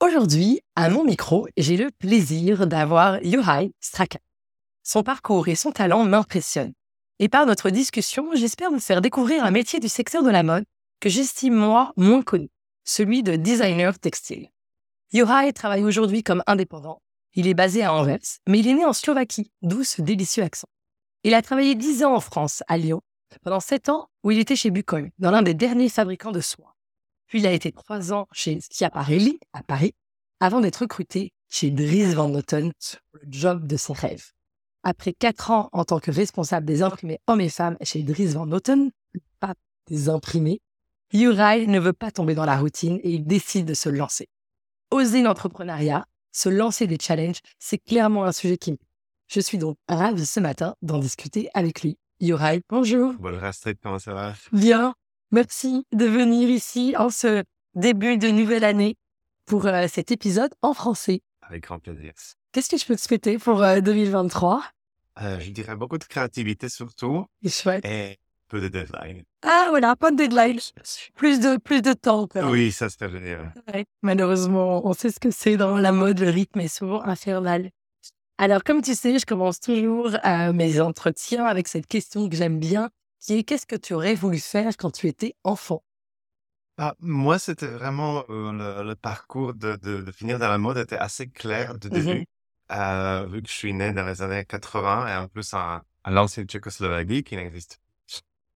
Aujourd'hui, à mon micro, j'ai le plaisir d'avoir Yohai Straka. Son parcours et son talent m'impressionnent. Et par notre discussion, j'espère vous faire découvrir un métier du secteur de la mode que j'estime moi moins connu, celui de designer textile. Yohai travaille aujourd'hui comme indépendant. Il est basé à Anvers, mais il est né en Slovaquie, d'où ce délicieux accent. Il a travaillé 10 ans en France, à Lyon, pendant 7 ans où il était chez Bucol, dans l'un des derniers fabricants de soie. Puis il a été trois ans chez Schiaparelli à Paris, avant d'être recruté chez Dries Van Noten le job de ses rêves. Après quatre ans en tant que responsable des imprimés hommes et femmes chez Dries Van Noten, le pape des imprimés, Uri ne veut pas tomber dans la routine et il décide de se lancer. Oser l'entrepreneuriat, se lancer des challenges, c'est clairement un sujet qui me Je suis donc ravie ce matin d'en discuter avec lui. Uri, bonjour. Bonjour Astrid, comment ça va? Bien, Merci de venir ici en ce début de nouvelle année pour euh, cet épisode en français. Avec grand plaisir. Qu'est-ce que je peux te souhaiter pour 2023 euh, euh, Je dirais beaucoup de créativité surtout. Et chouette. Et peu de deadline. Ah voilà, pas de deadline. Plus de, plus de temps. Oui, ça serait génial. Malheureusement, on sait ce que c'est dans la mode, le rythme est souvent infernal. Alors, comme tu sais, je commence toujours mes entretiens avec cette question que j'aime bien qu'est-ce que tu aurais voulu faire quand tu étais enfant? Bah, moi, c'était vraiment euh, le, parcours de, de, finir dans la mode était assez clair de mmh début, euh, vu que je suis né dans les années 80 et en plus à, l'ancienne Tchécoslovaquie qui n'existe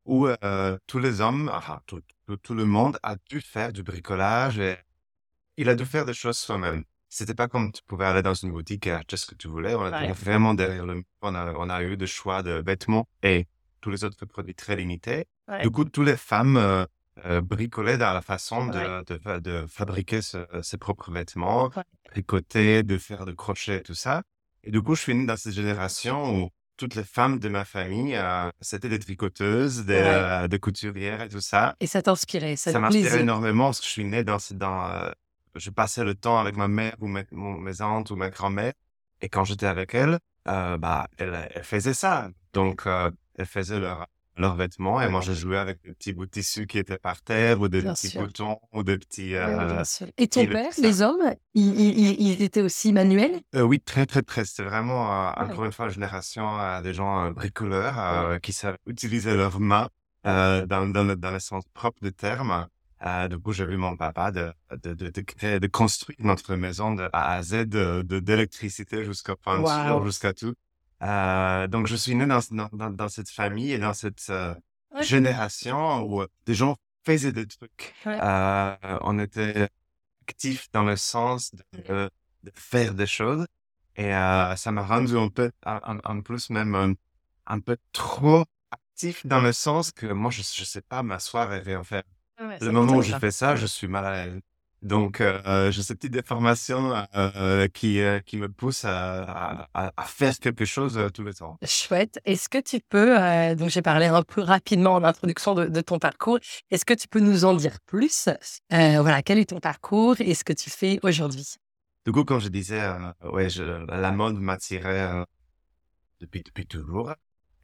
où euh, tous les hommes, enfin tout, tout, le monde a dû faire du bricolage et il a dû faire des choses soi-même. C'était pas comme tu pouvais aller dans une boutique et acheter ce que tu voulais. On était vraiment derrière le. On a, on a eu des choix de vêtements et tous les autres produits très limités. Du coup, toutes les femmes euh, euh, bricolaient dans la façon de, de, de fabriquer ses propres vêtements, tricoter, de faire de crochet et tout ça. Et du coup, je suis né dans cette génération où toutes les femmes de ma famille, euh, c'était des tricoteuses, des, des, couturières et tout ça. Et ça t'inspirait, ça, ça m'inspirait énormément parce que je suis né dans, dans je passais le temps avec ma mère ou mes, mes ou ma grand-mère. Et quand j'étais avec elle, bah, elle, elle, faisait ça. Donc, elles faisaient leurs leurs vêtements et moi je jouais avec des petits bouts de tissu qui étaient par terre ou des petits boutons ou des petits. Euh, et ton père, les hommes, ils, étaient aussi manuels? Euh, Oui, très très très. C'était vraiment euh, encore une fois une génération des gens bricoleurs qui savent utiliser leurs mains dans, dans, le, dans le sens propre du terme. du coup, j'ai vu mon papa de, de, de, créer, de construire notre maison de A à Z, de d'électricité jusqu'à peinture, jusqu'à tout. Euh, donc, je suis né dans, dans, dans, cette famille et dans cette euh, génération où des gens faisaient des trucs. Euh, on était actifs dans le sens de, de faire des choses. Et euh, ça m'a rendu un peu, en, plus même, un, peu trop actif dans le sens que moi, je ne sais pas m'asseoir et rien faire. le moment où je fais ça, je suis mal à l'aise. Donc, euh, j'ai cette petite déformation euh, qui, euh, qui me pousse à, à, à faire quelque chose euh, tout le temps. Chouette. Est-ce que tu peux, euh, donc j'ai parlé un peu rapidement en introduction de, de ton parcours, est-ce que tu peux nous en dire plus Voilà, quel est ton parcours et ce que tu fais aujourd'hui? Du coup, comme je disais, ouais, je, la mode m'attirait depuis, depuis toujours.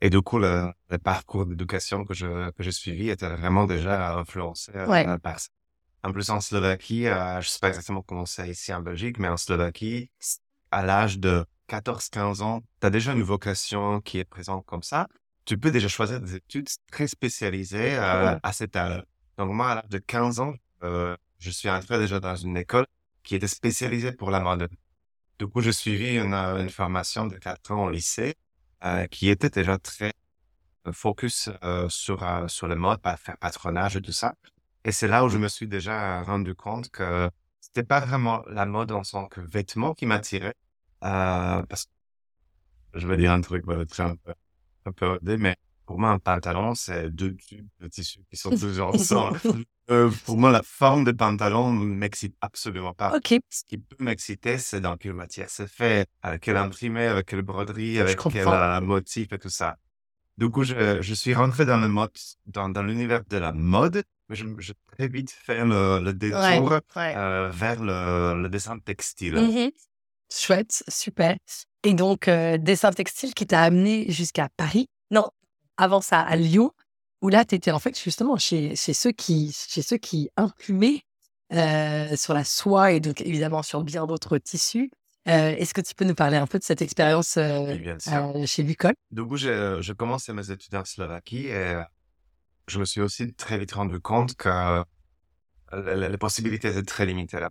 Et du coup, le, le parcours d'éducation que je, que j'ai suivi était vraiment déjà influencé par ça. En plus, en Slovaquie, euh, je sais pas exactement comment c'est ici en Belgique, mais en Slovaquie, à l'âge de 14-15 ans, tu as déjà une vocation qui est présente comme ça. Tu peux déjà choisir des études très spécialisées euh, à cet âge. Donc moi, à l'âge de 15 ans, euh, je suis entré déjà dans une école qui était spécialisée pour la mode. Du coup, je suivi une, une formation de 4 ans au lycée qui était déjà très focus sur sur le mode, faire patronage et tout ça. Et c'est là où je me suis déjà rendu compte que c'était pas vraiment la mode en tant que vêtement qui m'attirait, parce que je vais dire un truc, très un peu, un peu mais pour moi, un pantalon, c'est deux tubes de tissu qui sont toujours ensemble. euh, pour moi, la forme de pantalon ne m'excite absolument pas. Ce qui peut m'exciter, c'est dans quelle matière c'est fait, avec quel imprimé, avec quelle broderie, avec quel euh, motif et tout ça. Du coup, je, je suis rentré dans le mode, dans, dans l'univers de la mode, mais je, je très vite fait le, le détour Euh, vers le, le, dessin textile. Mmh Chouette, super. Et donc, euh, dessin textile qui t'a amené jusqu'à Paris? Non, avant ça, à Lyon, où là, tu étais en fait justement chez, chez, ceux qui, chez ceux qui imprimaient euh, sur la soie et donc évidemment sur bien d'autres tissus. Euh, Est-ce que tu peux nous parler un peu de cette expérience euh, chez Lucol Du coup, j'ai commencé mes études en Slovaquie et je me suis aussi très vite rendu compte que les possibilités étaient très limitées là.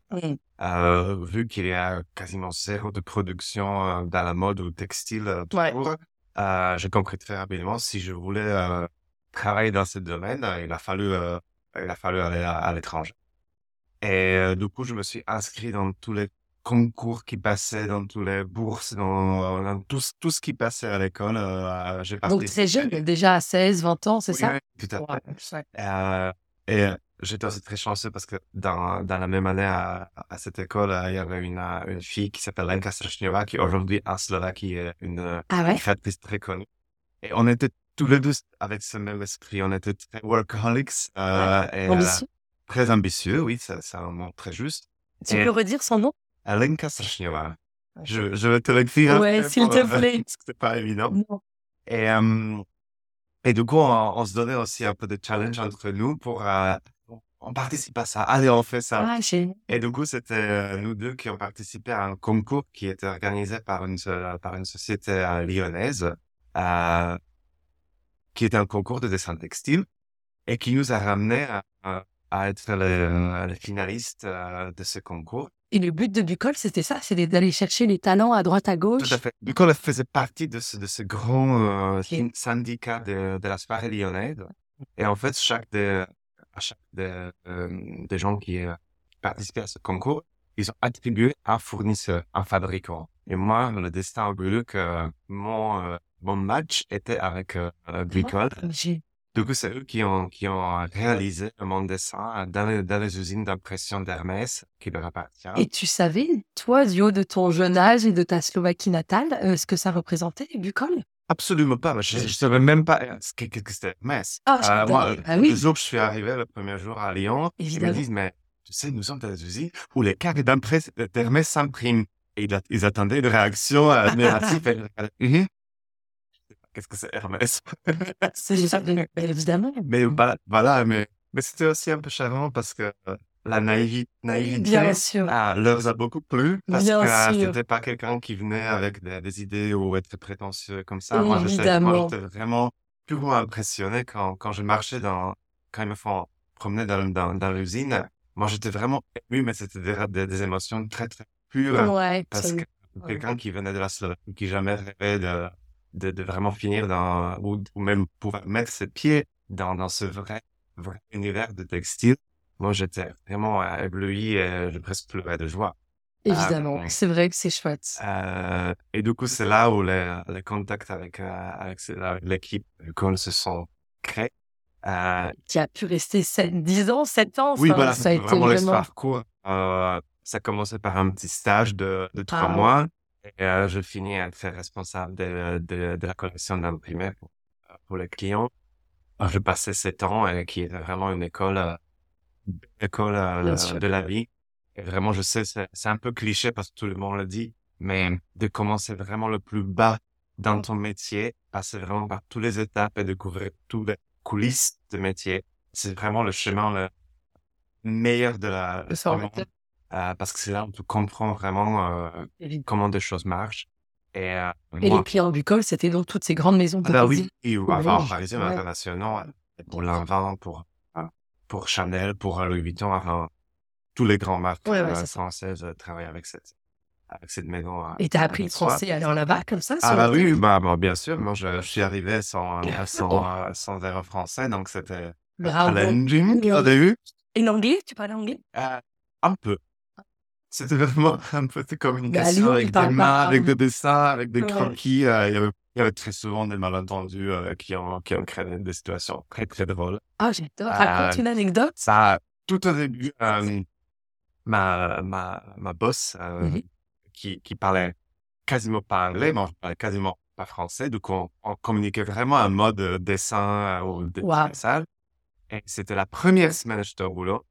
Euh, vu qu'il y a quasiment zéro de production dans la mode ou textile toujours, euh, j'ai compris très rapidement si je voulais euh, travailler dans ce domaine, euh, il a fallu, euh, il a fallu aller à, l'étranger. Et du coup, je me suis inscrit dans tous les concours qui passaient, dans toutes les bourses, dans, dans tout, tout, ce qui passait à l'école. Euh, j'ai Donc très jeune, déjà à 16, 20 ans, c'est ça? Oui, tout à fait. et j'étais aussi très chanceux parce que dans, dans la même année à, à cette école, il y avait une, une fille qui s'appelle Lenka Strašneva, qui aujourd'hui en Slovaquie est une, ah ouais? très connue. Et on était tous les deux avec ce même esprit. On était très workaholics. Euh, et, ambitieux? très ambitieux, oui, c'est un mot très juste. Tu peux redire son nom? Lenka Strašneva. Je, je vais te l'écrire. Ouais, s'il te plaît. parce que c'est pas évident. Et, euh, et du coup, on, on, se donnait aussi un peu de challenge entre nous pour euh, on participe à ça. Allez, on fait ça. Ah, et du coup, c'était euh, nous deux qui ont participé à un concours qui était organisé par une, par une société lyonnaise, euh, qui était un concours de dessin textile et qui nous a ramené à, à être les, finalistes de ce concours. Et le but de Bucol, c'était ça, c'était d'aller chercher les talents à droite à gauche. Tout à fait. Bucol faisait partie de ce, de ce grand syndicat de, de la soirée lyonnaise. Et en fait, chaque des, à chaque des, euh, des gens qui euh, participaient à ce concours, ils ont attribué un fournisseur, un fabricant. Et moi, le destin a voulu que mon, euh, mon match était avec euh, Bricole. Du coup, c'est eux qui ont, qui ont réalisé mon dessin dans les, dans les usines d'impression d'Hermès qui leur appartient. Et tu savais, toi, du haut de ton jeune âge et de ta Slovaquie natale, ce que ça représentait, Bucol? Absolument pas. Je ne savais même pas euh, ce que, que c'était Metz. Ah, euh, moi, ah, oui. Le jour où je suis arrivé, le premier jour à Lyon, ils me disent, mais tu sais, nous sommes dans des usines où les cartes d'impression d'Hermès s'impriment. Et ils, attendaient une réaction admirative. Mhm. Qu'est-ce que c'est Hermès? C'est évidemment. Mais voilà, mais, mais c'était aussi un peu charmant parce que la naïveté, Bien sûr. Ah, leur a beaucoup plu parce Bien que c'était pas quelqu'un qui venait avec des, idées ou être prétentieux comme ça. Moi, j'étais vraiment plus impressionné quand, quand je marchais dans, quand ils me font promener dans, dans, dans l'usine. Moi, j'étais vraiment ému, mais c'était des, des, émotions très, très pures. Ouais, parce que quelqu'un qui venait de la Slovaquie, qui jamais rêvait de, de, de vraiment finir dans, ou, ou même pouvoir mettre ses pieds dans, dans ce vrai, vrai univers de textile moi, j'étais vraiment euh, ébloui et je presque pleurais de joie. Évidemment, euh, c'est vrai que c'est chouette. Euh, et du coup, c'est là où les, les contacts avec, euh, avec, l'équipe l'équipe se sont créés. Euh, qui a pu rester 7, 10 ans, 7 ans. Oui, voilà, ça a été vraiment, vraiment... parcours. Euh, ça a commencé par un petit stage de, de 3 ah mois. Et euh, je finis à être responsable de, de, de la collection d'imprimés pour, pour les clients. Je passais 7 ans, et qui était vraiment une école école de la vie. Et vraiment, je sais, c'est un peu cliché parce que tout le monde le dit, mais de commencer vraiment le plus bas dans ton métier, passer vraiment par toutes les étapes et découvrir toutes les coulisses de métier, c'est vraiment le chemin le meilleur de la euh, parce que c'est là où tu comprends vraiment euh, comment des choses marchent. Et, euh, et les clients du col, c'était donc toutes ces grandes maisons de ah bah oui, et, avant, parisien, ouais. international, pour l'invent, pour pour Chanel, pour Louis Vuitton, enfin, tous les grands marques ouais, ouais, euh, françaises euh, travaillent avec cette. avec cette maison. euh, Et t'as appris le français allant là-bas comme ça Ah bah oui, bah, bah, bien sûr. Moi, je, je suis arrivé sans, sans, euh, sans zéro français, donc c'était challenging au début. Et l'anglais, tu parles anglais? Euh, un peu. C'était vraiment un peu de Bah, communication Lyon, il avec des mains, avec des dessins, avec des Ouais. croquis. euh, il, y avait, il y avait très souvent des malentendus euh, qui, ont, qui ont créé des situations très, très drôles. Ah, j'adore. Euh, Raconte une anecdote. Ça, tout au début, ma, ma, ma boss, Mhm. qui, qui parlait quasiment pas anglais, mais on parlait quasiment pas français. Coup, on, on communiquait vraiment en mode dessin ou Wow. Et c'était la première semaine j'étais au boulot.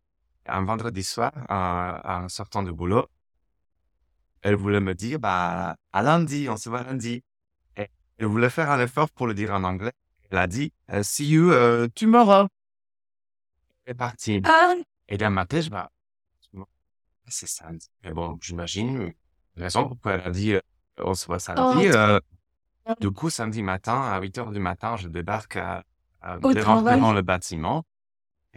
Un vendredi soir, en, en sortant du boulot, elle voulait me dire, bah, à lundi, on se voit lundi. Et elle voulait faire un effort pour le dire en anglais. Elle a dit, euh, see you euh, tomorrow. Elle est partie. Ah, Et dans ma tête, je bah, c'est samedi. Mais bon, j'imagine la raison pourquoi elle a dit euh, on se voit samedi. Oh. euh, du coup, samedi matin, à 8 heures du matin, je débarque à, devant, devant le bâtiment.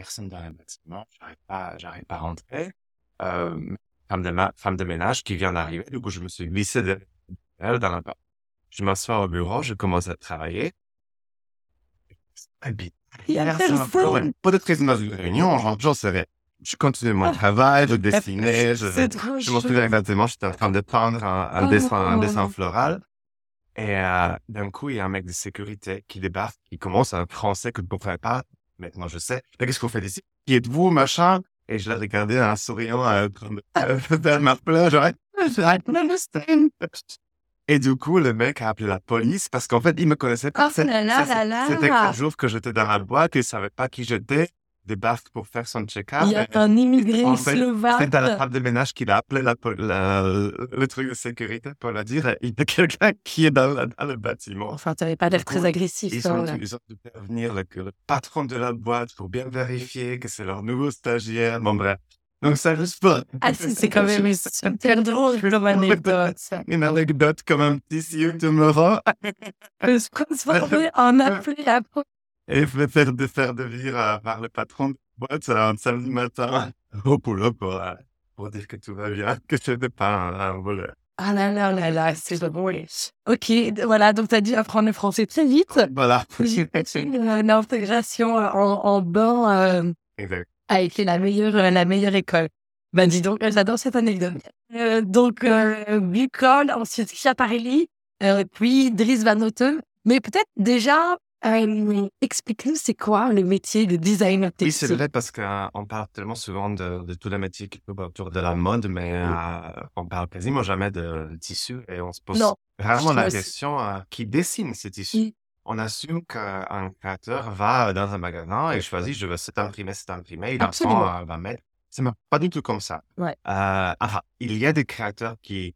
Personne dans le bâtiment. J'arrive pas, j'arrive pas à rentrer. Euh, femme de, ma- femme de ménage qui vient d'arriver. Du coup, je me suis glissé derrière elle dans la porte. Je m'assois au bureau, je commence à travailler. Il y a Personne. Peut-être dans une réunion, j'en- rien. Je continue mon Ah. travail, je dessinais, je, C'est trop je m'en souviens exactement, j'étais en train de peindre un, un Oh. dessin, un dessin floral. Et euh, d'un coup, il y a un mec de sécurité qui débarque, qui commence un français que je ne comprends pas. Maintenant, je sais. Mais qu'est-ce qu'on fait ici? Qui êtes-vous, machin? Et je l'ai regardé en souriant, euh, faire ma plage. Genre, I don't understand. Et du coup, le mec a appelé la police parce qu'en fait, il me connaissait pas. Oh C'est- là là c'est- là là. C'était un jour que j'étais dans la boîte, il savait pas qui j'étais. Il débarque pour faire son check-up. Il y a et un immigré en fait, slovaque. C'est dans la table de ménage qu'il a appelé la, la- le truc de sécurité pour leur dire il y a quelqu'un qui est dans, la- dans le bâtiment. Enfin, tu n'avais pas l'air très agressif. Ils hein, ont, ils ont dû prévenir le, le patron de la boîte pour bien vérifier que c'est leur nouveau stagiaire. Bon, bref. Donc, ça juste pas. Ah si, c'est quand même super drôle comme anecdote. Une anecdote comme un petit see tomorrow. Le transformer en appelé à Et me faire, de faire devenir euh, par le patron de boîte euh, un samedi matin au boulot pour, euh, pour dire que tout va bien, que je n'étais pas un, un voleur. Ah là là là là, c'est drôle. Ok, voilà, donc tu as dû apprendre le français très vite. Voilà. Euh, L'intégration en, en bain euh, a été la meilleure, euh, la meilleure école. Ben dis donc, j'adore cette anecdote. Euh, donc, euh, Bucol, ensuite Chiaparelli, euh, puis Dries Van Noten. Mais peut-être déjà, euh, explique-nous c'est quoi le métier de designer Oui, c'est textile. vrai parce qu'on parle tellement souvent de, de tous les métiers qui autour de la mode, mais euh, on parle quasiment jamais de, tissu et on se pose Non, vraiment je la question euh, qui dessine ces tissus? On assume qu'un créateur va dans un magasin et choisit je veux cet imprimé, cet imprimé, il Absolument. apprend, euh, va mettre. C'est pas du tout comme ça. Ouais. Euh, enfin, il y a des créateurs qui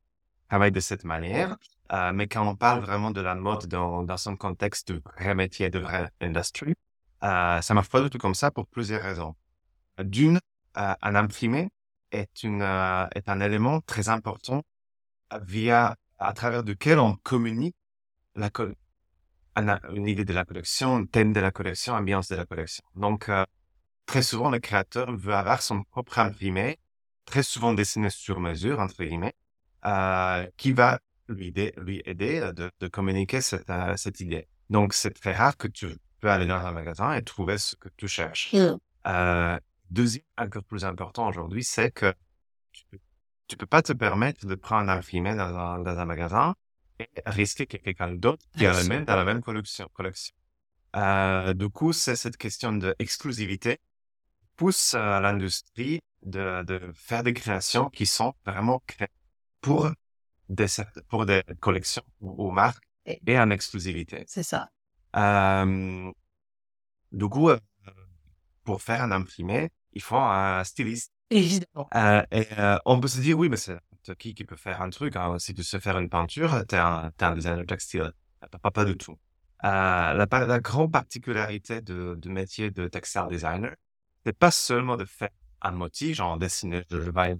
travaillent de cette manière, euh, mais quand on parle vraiment de la mode dans, dans son contexte de vrai métier, de vraie industrie, euh, ça marche pas du tout comme ça pour plusieurs raisons. D'une, euh, un imprimé est, une, euh, est un élément très important via, à travers duquel on communique la, une idée de la collection, un thème de la collection, ambiance de la collection. Donc, euh, très souvent, le créateur veut avoir son propre imprimé, très souvent dessiné sur mesure, entre guillemets, euh, qui va lui aider, lui aider euh, de, de communiquer cette, euh, cette idée. Donc, c'est très rare que tu peux aller dans un magasin et trouver ce que tu cherches. Mm. Euh, deuxième, encore plus important aujourd'hui, c'est que tu peux, tu peux pas te permettre de prendre un imprimé dans un, dans un magasin et risquer que quelqu'un d'autre qui a le même dans la même collection. collection. Euh, du coup, c'est cette question d'exclusivité pousse euh, l'industrie de, de faire des créations qui sont vraiment créées pour des, pour des collections ou, marques Et- en exclusivité. C'est ça. Euh, du coup, euh, pour faire un imprimé, il faut un styliste. Évidemment. Euh, et euh, on peut se dire, oui, mais c'est qui qui peut faire un truc. hein? Si tu sais faire une peinture, t'es un, t'es un designer textile. Pas, pas du tout. Euh, la, la grande particularité de, du métier de textile designer, c'est pas seulement de faire un motif, genre dessiner, je vais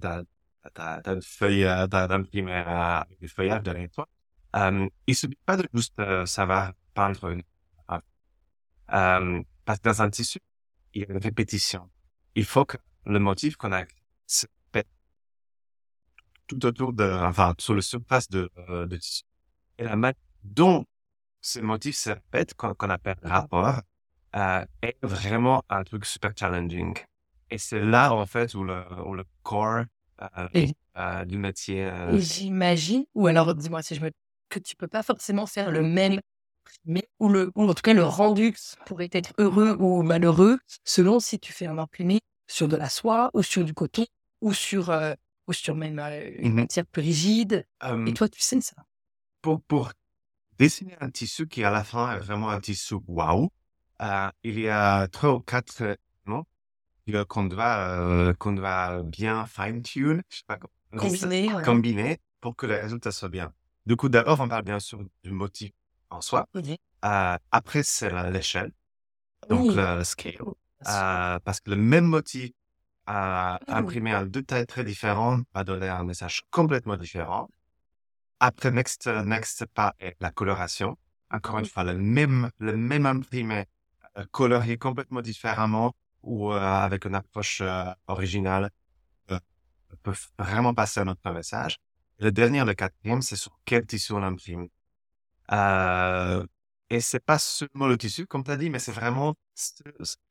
t'as, t'as, t'as une feuille euh, t'as d'imprimé euh, avec des feuillages derrière toi. Euh, il suffit pas de juste euh, savoir peindre une. Euh, parce que dans un tissu, il y a une répétition. Il faut que le motif qu'on a se répète tout autour de, enfin, sur le surface de, de tissu. Et la manière dont ce motif se répète, qu'on appelle rapport, euh, est vraiment un truc super challenging. Et c'est là, en fait, où le, où le core euh, euh, du métier. J'imagine, ou alors dis-moi si je me que tu peux pas forcément faire le même mais ou le ou en tout cas le rendu pourrait être heureux ou malheureux selon si tu fais un imprimé sur de la soie ou sur du coton ou sur ou sur même une mmh matière plus rigide. Et toi, tu sais ça. Pour, pour dessiner un tissu qui à la fin est vraiment un tissu waouh, il y a trois ou quatre éléments qu'on doit qu'on doit bien fine tune, je sais pas combiner, combiner pour que le résultat soit bien. Du coup, d'abord, on parle bien sûr du motif en soi. Euh, après, c'est l'échelle, donc le, scale. Euh, parce que le même motif euh, imprimé en deux tailles très différentes va donner un message complètement différent. Après, next, next pas est la coloration. Encore une fois, le même, le même imprimé coloré complètement différemment ou avec une approche originale peut vraiment passer à notre message. Le dernier, le quatrième, c'est sur quel tissu on imprime. Euh, et c'est pas seulement le tissu, comme tu as dit, mais c'est vraiment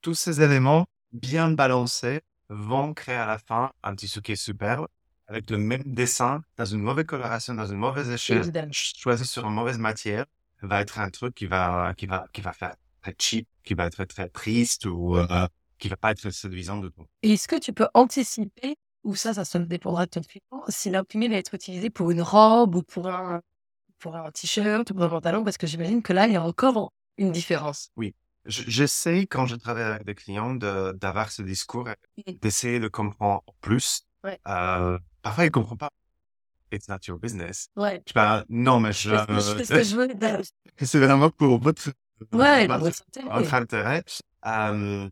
tous ces éléments bien balancés vont créer à la fin un tissu qui est superbe, avec le même dessin, dans une mauvaise coloration, dans une mauvaise échelle, choisi sur une mauvaise matière, va être un truc qui va, qui va, qui va faire très cheap, qui va être très triste ou euh, qui va pas être séduisant du tout. Est-ce que tu peux anticiper ou ça, ça dépendra de ton client, si l'imprimé va être utilisé pour une robe ou pour un, pour un t-shirt ou pour un pantalon, parce que j'imagine que là, il y a encore une différence. Oui. J'essaie, quand je travaille avec des clients, d'avoir ce discours, d'essayer de comprendre plus. Ouais. Euh, parfois, ils ne comprennent pas. It's not your business. Ouais. Je parle, non, mais je. Je fais ce que je veux. C'est vraiment pour votre. Ouais, votre intérêt. Votre intérêt. Euh,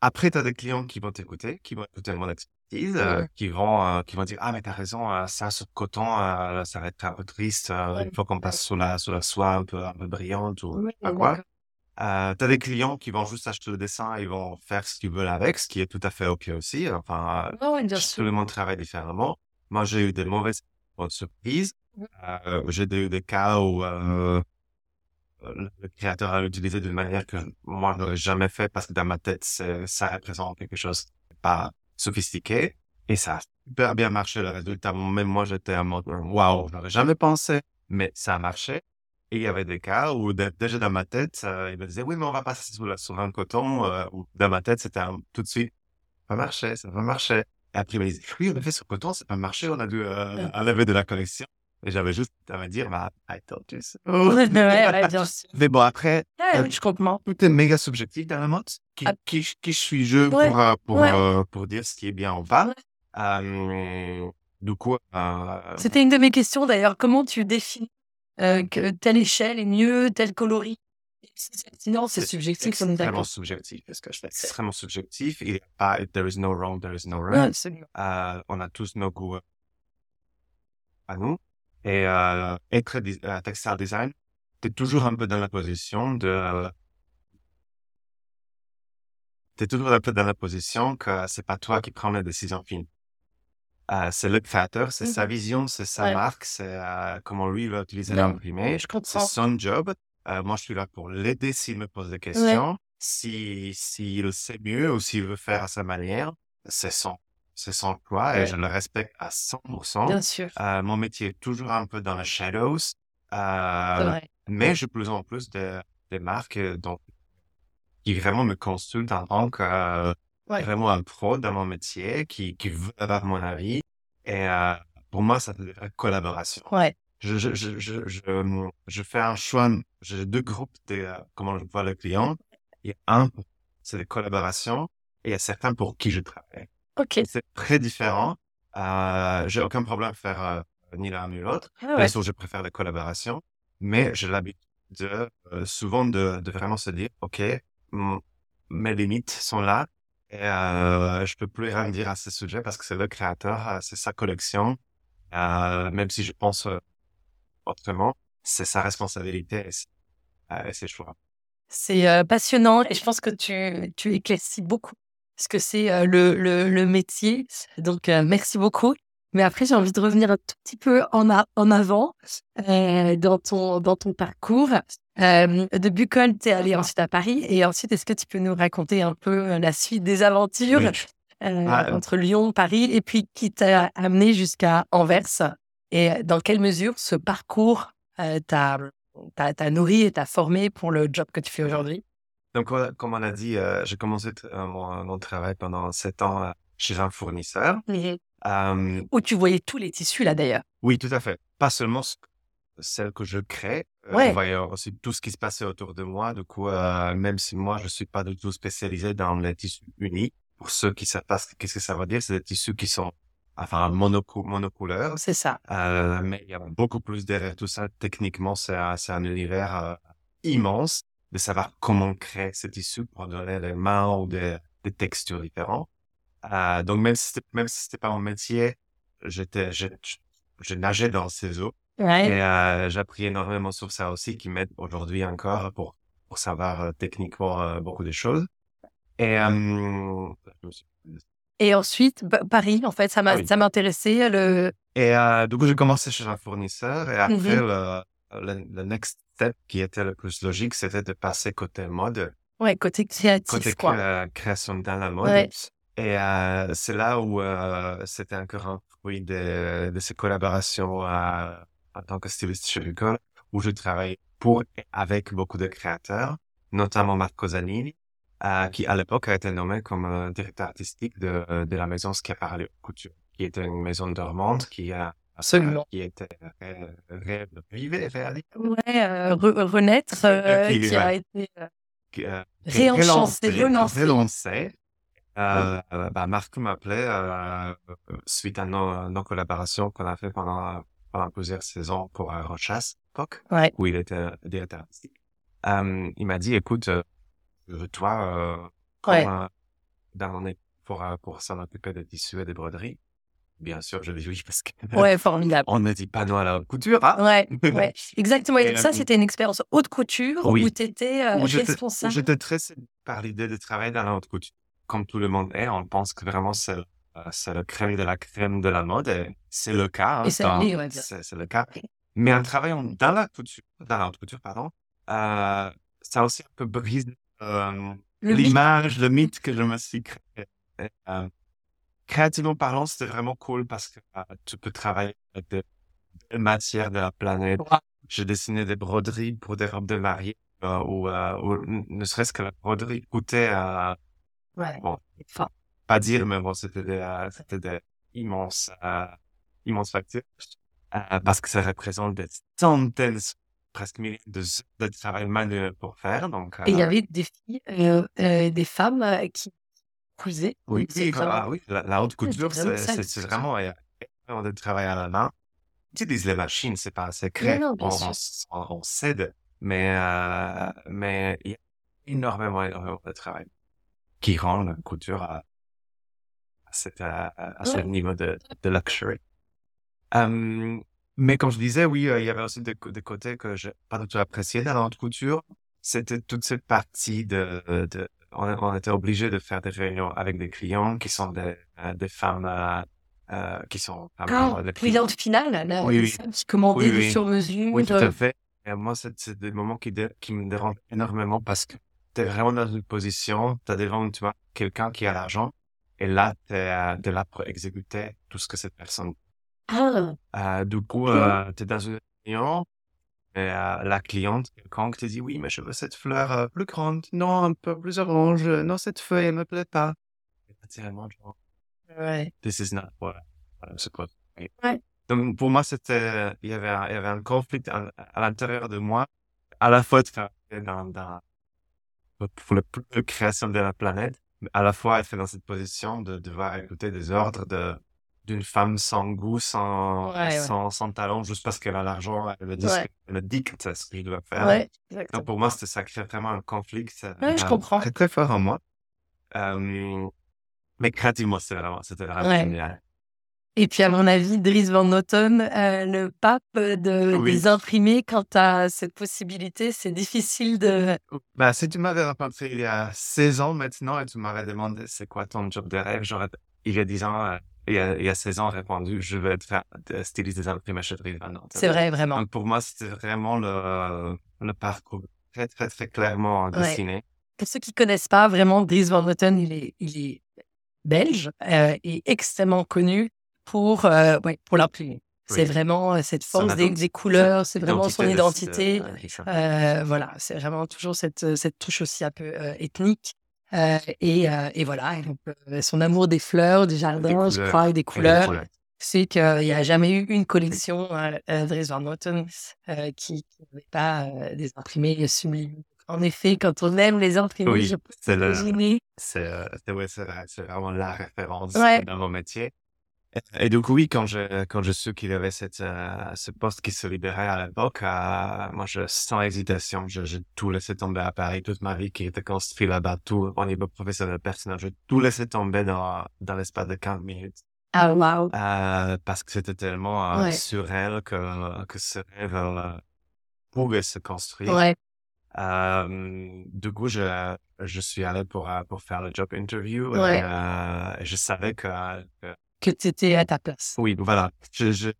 après, tu as des clients qui vont t'écouter, qui vont écouter mon expertise, euh, qui vont euh, qui vont dire ah mais t'as raison, euh, ça sur coton, ça va être un peu triste. il faut qu'on passe sur la sur la soie un peu un peu brillante ou pas quoi. Euh, t'as des clients qui vont juste acheter le dessin, ils vont faire ce qu'ils veulent avec, ce qui est tout à fait ok aussi. Enfin, tout le monde travaille différemment. Moi, j'ai eu des mauvaises surprises. j'ai eu des cas où le créateur a utilisé d'une manière que moi, je n'aurais jamais fait parce que dans ma tête, ça représente quelque chose de pas sophistiqué. Et ça a super bien marché, le résultat. Même moi, j'étais en mode, waouh, je n'aurais jamais pensé, mais ça a marché. Et il y avait des cas où déjà dans ma tête, euh, il me disait, oui, mais on va passer sur, sur un coton. Euh, dans ma tête, c'était tout de suite, ça va marcher, ça va marcher. Et après, il me disait, oui, on a fait sur coton, ça va marcher, on a dû euh, enlever de la collection. Et j'avais juste à me dire, bah, I told you so. ouais, ouais, bien sûr. Mais bon, après, ouais, euh, je comprends. Tout est méga subjectif dans la mode. Qui, ah. qui, qui suis-je pour, euh, pour, euh, pour dire ce qui est bien ou pas? Euh, coup, euh, C'était une de mes questions d'ailleurs. Comment tu définis que telle échelle est mieux, tel coloris? Sinon, c'est subjectif. C'est extrêmement subjectif. Ce que je fais. C'est extrêmement subjectif? Il n'y a pas, there is no wrong, there is no right. on a tous nos goûts à nous. Et euh, être euh, textile design, tu es toujours un peu dans la position de... Euh, tu es toujours un peu dans la position que c'est pas toi qui prends la décision fine. Euh, c'est le créateur, c'est sa mmh vision, c'est sa marque, c'est euh, comment lui va utiliser l'imprimé. C'est son job. Euh, moi, je suis là pour l'aider s'il me pose des questions. Si s'il sait mieux ou s'il veut faire à sa manière, c'est son c'est son choix et je le respecte à 100%. Bien sûr. Euh, mon métier est toujours un peu dans les shadows, euh, mais j'ai plus en plus de, des marques euh, donc, qui vraiment me consultent en tant que euh, vraiment un pro dans mon métier, qui, qui veut avoir mon avis. Et pour moi, c'est une collaboration. Ouais. Je, je, je, je, je, je fais un choix, j'ai deux groupes de comment je vois le client. Il y a un, c'est des collaborations, et il y a certains pour qui je travaille. C'est très différent. Euh, j'ai aucun problème à faire euh, ni l'un ni l'autre. Ah Bien sûr, je préfère les collaborations, mais j'ai l'habitude de, euh, souvent de, de, vraiment se dire, OK, mes limites sont là et euh, je peux plus rien dire à ce sujet parce que c'est le créateur, euh, c'est sa collection. même si je pense autrement, c'est sa responsabilité et c'est choix. C'est passionnant et je pense que tu, tu éclaircis beaucoup ce que c'est le, le, le, métier. Donc, merci beaucoup. Mais après, j'ai envie de revenir un tout petit peu en, en avant euh, dans, ton, dans ton parcours. Euh, de Bucol, tu es allé ensuite à Paris? Et ensuite, est-ce que tu peux nous raconter un peu la suite des aventures euh, ah, entre Lyon, Paris, et puis qui t'a amené jusqu'à Anvers? Et dans quelle mesure ce parcours t'a nourri et t'a formé pour le job que tu fais aujourd'hui? Donc, comme on a dit, j'ai commencé mon, mon, travail pendant sept ans chez un fournisseur. Euh, Où tu voyais tous les tissus là d'ailleurs. Oui, tout à fait. Pas seulement celles que je crée, euh, je voyais aussi tout ce qui se passait autour de moi. Du coup, euh, même si moi je suis pas du tout spécialisé dans les tissus unis, pour ceux qui savent pas qu'est-ce que ça veut dire, c'est des tissus qui sont enfin monocou monocouleurs. C'est ça. Euh, mais il y a beaucoup plus derrière tout ça. Techniquement, c'est un, un, univers euh, immense de savoir comment créer ces tissus pour donner des mains ou des, des textures différentes. Euh, donc même si même si c'était pas mon métier, j'étais, je, je, nageais dans ces eaux. Et euh, j'ai appris énormément sur ça aussi, qui m'aide aujourd'hui encore pour pour savoir euh, techniquement euh, beaucoup de choses. Et et ensuite Paris, en fait, ça m'a ah ça m'intéressait le. Et du coup, j'ai commencé chez un fournisseur et après mm-hmm. le, le, next step qui était le plus logique, c'était de passer côté mode. Ouais, côté créatif, côté quoi. création dans la mode. Ouais. Et euh, c'est là où euh, c'était encore un fruit de, de ces collaborations euh, en tant que styliste chez Lucol, où je travaille pour et avec beaucoup de créateurs, notamment Marco Zanini, qui à l'époque a été nommé comme directeur artistique de, de la maison Schiaparelli Couture, qui était une maison normande qui a Absolument. qui était revivée, réalisée. Ouais, renaître, qui, qui a été réenchanté, relancé euh, euh, bah, Marc m'appelait euh, suite à nos, nos collaborations qu'on a fait pendant, pendant plusieurs saisons pour euh, Rochas, ouais. où il était directeur artistique. Euh, il m'a dit, écoute, euh, toi, euh, ouais. dans mon pour, pour s'en occuper des tissus et des broderies. Bien sûr, je vais oui parce que ouais, formidable. on ne dit pas non à la haute couture. Hein ouais, ouais, exactement. Et, ça, c'était une expérience haute couture où tu étais responsable. J'étais très par l'idée de travailler dans la haute couture comme tout le monde est, on pense que vraiment c'est euh, c'est le crème de la crème de la mode et c'est le cas. Hein, c'est le cas. Mais en travaillant dans la couture, dans la haute couture, pardon, euh, ça aussi un peu brisé euh, l'image, le mythe que je me suis créé. Euh, créativement parlant, c'était vraiment cool parce que euh, tu peux travailler avec des, matières de la planète. J'ai dessiné des broderies pour des robes de mariée euh, ou, ne serait-ce que la broderie coûtait à Bon, pas dire, mais bon, c'était des, euh, c'était des immenses, euh, immenses factures. Euh, parce que ça représente des centaines, presque milliers de, de travail manuel pour faire. Donc, Et il y avait des filles, euh, euh, des femmes qui Oui, oui, ah, oui, la, haute couture, c'est, vraiment énormément de travail à la main. Tu utilises les machines, c'est pas un secret. on, on, on, cède, mais, euh, mais il y a énormément, énormément de travail qui rend la couture à, à, ce niveau de, de luxury. Um, mais comme je disais, oui, euh, il y avait aussi des, des côtés que j'ai pas du tout apprécié dans la haute couture. C'était toute cette partie de, de on, on, était obligé de faire des réunions avec des clients qui sont des, euh, des femmes euh, euh, qui sont ah, des clientes finales, là, oui, oui. qui commandaient oui, sur mesure. Oui, tout à fait. Et moi, c'est des moments qui, qui me dérangent énormément parce que t'es vraiment dans une position, t'as devant, tu vois, quelqu'un qui a l'argent, et là, t'es, euh, es là pour exécuter tout ce que cette personne. Ah. Euh, du coup, euh, t'es dans une réunion, et euh, la cliente, qui te dit, oui, mais je veux cette fleur euh, plus grande, non, un peu plus orange, non, cette feuille, elle me plaît pas. T'es vraiment genre, ouais. this is not what I'm supposed Ouais. Donc, pour moi, c'était, il y avait, un, il y avait un conflit à, à l'intérieur de moi, à la fois de faire dans, dans pour la création de la planète, mais à la fois être dans cette position de devoir écouter des ordres de d'une femme sans goût, sans, sans, sans talent, juste parce qu'elle a l'argent, elle ouais. elle me dit que c'est ce que je dois faire. Donc pour moi, c'était ça crée vraiment un conflit. Je comprends. Très, très fort en moi. Euh, mais créativement, c'était vraiment, c'était vraiment génial. Et puis, à mon avis, Dries Van Noten, euh, le pape de, oui. des imprimés, quand tu as cette possibilité, c'est difficile de... Bah, si tu m'avais rencontré il y a 16 ans maintenant et tu m'avais demandé c'est quoi ton job de rêve, j'aurais, il y a 10 ans, euh, il y a, il y a 16 ans répondu, je veux être styliste des imprimés chez C'est vrai, vraiment. Donc pour moi, c'était vraiment le, le parcours très, très, très clairement dessiné. Pour ceux qui connaissent pas vraiment, Dries Van Noten, il est, il est belge euh, et extrêmement connu pour, euh, ouais, pour l'imprimer. C'est vraiment euh, cette force des, des, couleurs, c'est vraiment son identité. Euh, voilà, c'est vraiment toujours cette, cette touche aussi un peu ethnique. Euh, et, et, voilà, et donc, son amour des fleurs, du jardin, je crois, et des couleurs. C'est qu'il n'y a jamais eu une collection euh, Dries Van Noten qui n'avait pas des imprimés sublimes. En effet, quand on aime les imprimés, oui, je peux c'est c'est vraiment la référence dans mon métier. Et donc oui, quand je quand je su qu'il y avait cette euh, ce poste qui se libérait à l'époque, euh, moi je sans hésitation, j'ai tout laissé tomber à Paris, toute ma vie qui était construite là-bas, tout au niveau professionnel, personnel, j'ai tout laissé tomber dans dans l'espace de 15 minutes. Ah wow. Euh, parce que c'était tellement euh, ouais. surréel que que ce rêve euh, pouvait se construire. Ouais. du coup, je je suis allé pour pour faire le job interview ouais. et, je savais que, que que tu étais à ta place. Oui, voilà. Je, je,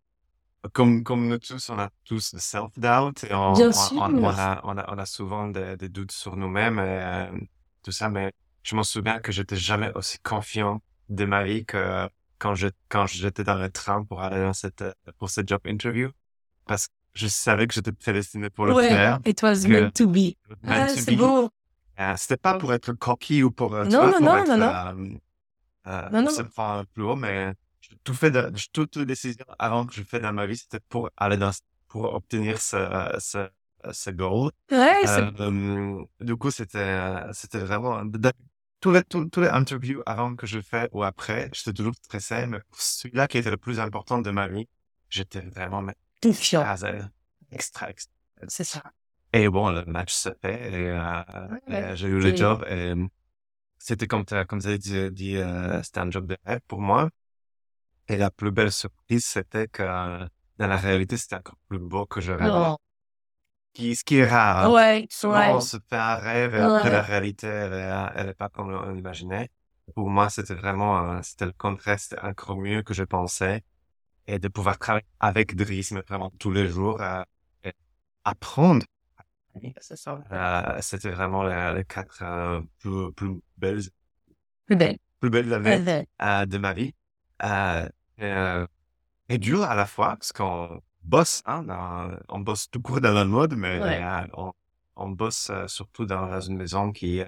comme, comme nous tous, on a tous le self-doubt. On, Bien on, sûr. On, on, a, on, a, on a souvent des, des doutes sur nous-mêmes et euh, tout ça. Mais je m'en souviens que j'étais jamais aussi confiant de ma vie que quand je quand j'étais dans le train pour aller dans cette pour cette job interview parce que je savais que j'étais prédestiné pour le ouais, faire. It was meant to be. Ah, c'est beau. Uh, C'était pas pour être coquille ou pour, non, non, non, non, non. Euh, euh, Non, non. c'est pas plus haut, mais je- tout fait de, je- toute décision avant que je fais dans ma vie, c'était pour aller dans, pour obtenir ce, ce, ce goal. Ouais, Euh, du coup, c'était, c'était vraiment, tous les, tous, tous les interviews avant que je fais ou après, j'étais toujours stressé, mais pour celui-là qui était le plus important de ma vie, j'étais vraiment mais, confiant. extra, extra. C'est ça. Et bon, le match se fait et, euh, et j'ai eu le job et c'était comme comme t'as dit, dit euh, c'était un job de rêve pour moi. Et la plus belle surprise, c'était que dans la réalité, c'était encore plus beau que je rêvais. Non. Qui, ce qui est rare. hein. Ouais, Souvent, ouais. on se fait un rêve et après Ouais. la réalité, elle est, elle est pas comme on imaginait. Pour moi, c'était vraiment, c'était le contraire, c'était encore mieux que je pensais. Et de pouvoir travailler avec Dries, mais vraiment tous les jours, euh, et apprendre C'est ça. euh, c'était vraiment les, les quatre euh, plus, plus belles, Plus belle. plus belles années Ouais. euh, de ma vie. Euh, et, dur à la fois, parce qu'on bosse, hein, dans- on bosse tout court dans la mode, mais Ouais. on, on bosse surtout dans une maison qui,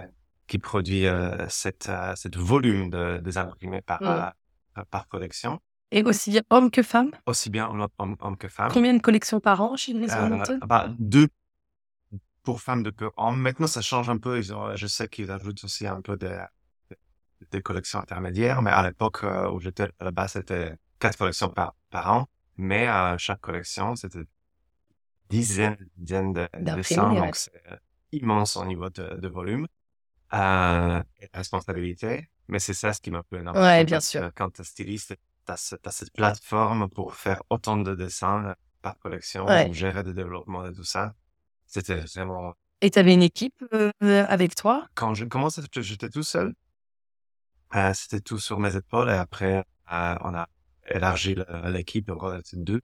qui produit cette, cette volume de, des imprimés par, Mm. par collection, Et aussi bien homme que femme? aussi bien homme, homme que femmes. Combien de collections par an chez les Hamilton bah, deux pour femmes de peu. En, maintenant, ça change un peu. Ils ont, je sais qu'ils ajoutent aussi un peu des, des collections intermédiaires, mais à l'époque euh, où j'étais là-bas, c'était quatre collections par, par an. Mais euh, chaque collection, c'était dizaines, dizaines de, dessins. ouais. Donc, c'est immense au niveau de, de volume euh, et de responsabilité. Mais c'est ça ce qui m'a plu énormément. Ouais, bien sûr. Quand t'es styliste, t'as, ce- t'as cette plateforme pour faire autant de dessins euh, par collection, Ouais. pour gérer le développement et tout ça. C'était vraiment... Et tu avais une équipe euh, avec toi? Quand je commençais, j'étais- tout seul? Euh, c'était tout sur mes épaules et après, euh, on a élargi l'équipe, donc on était deux.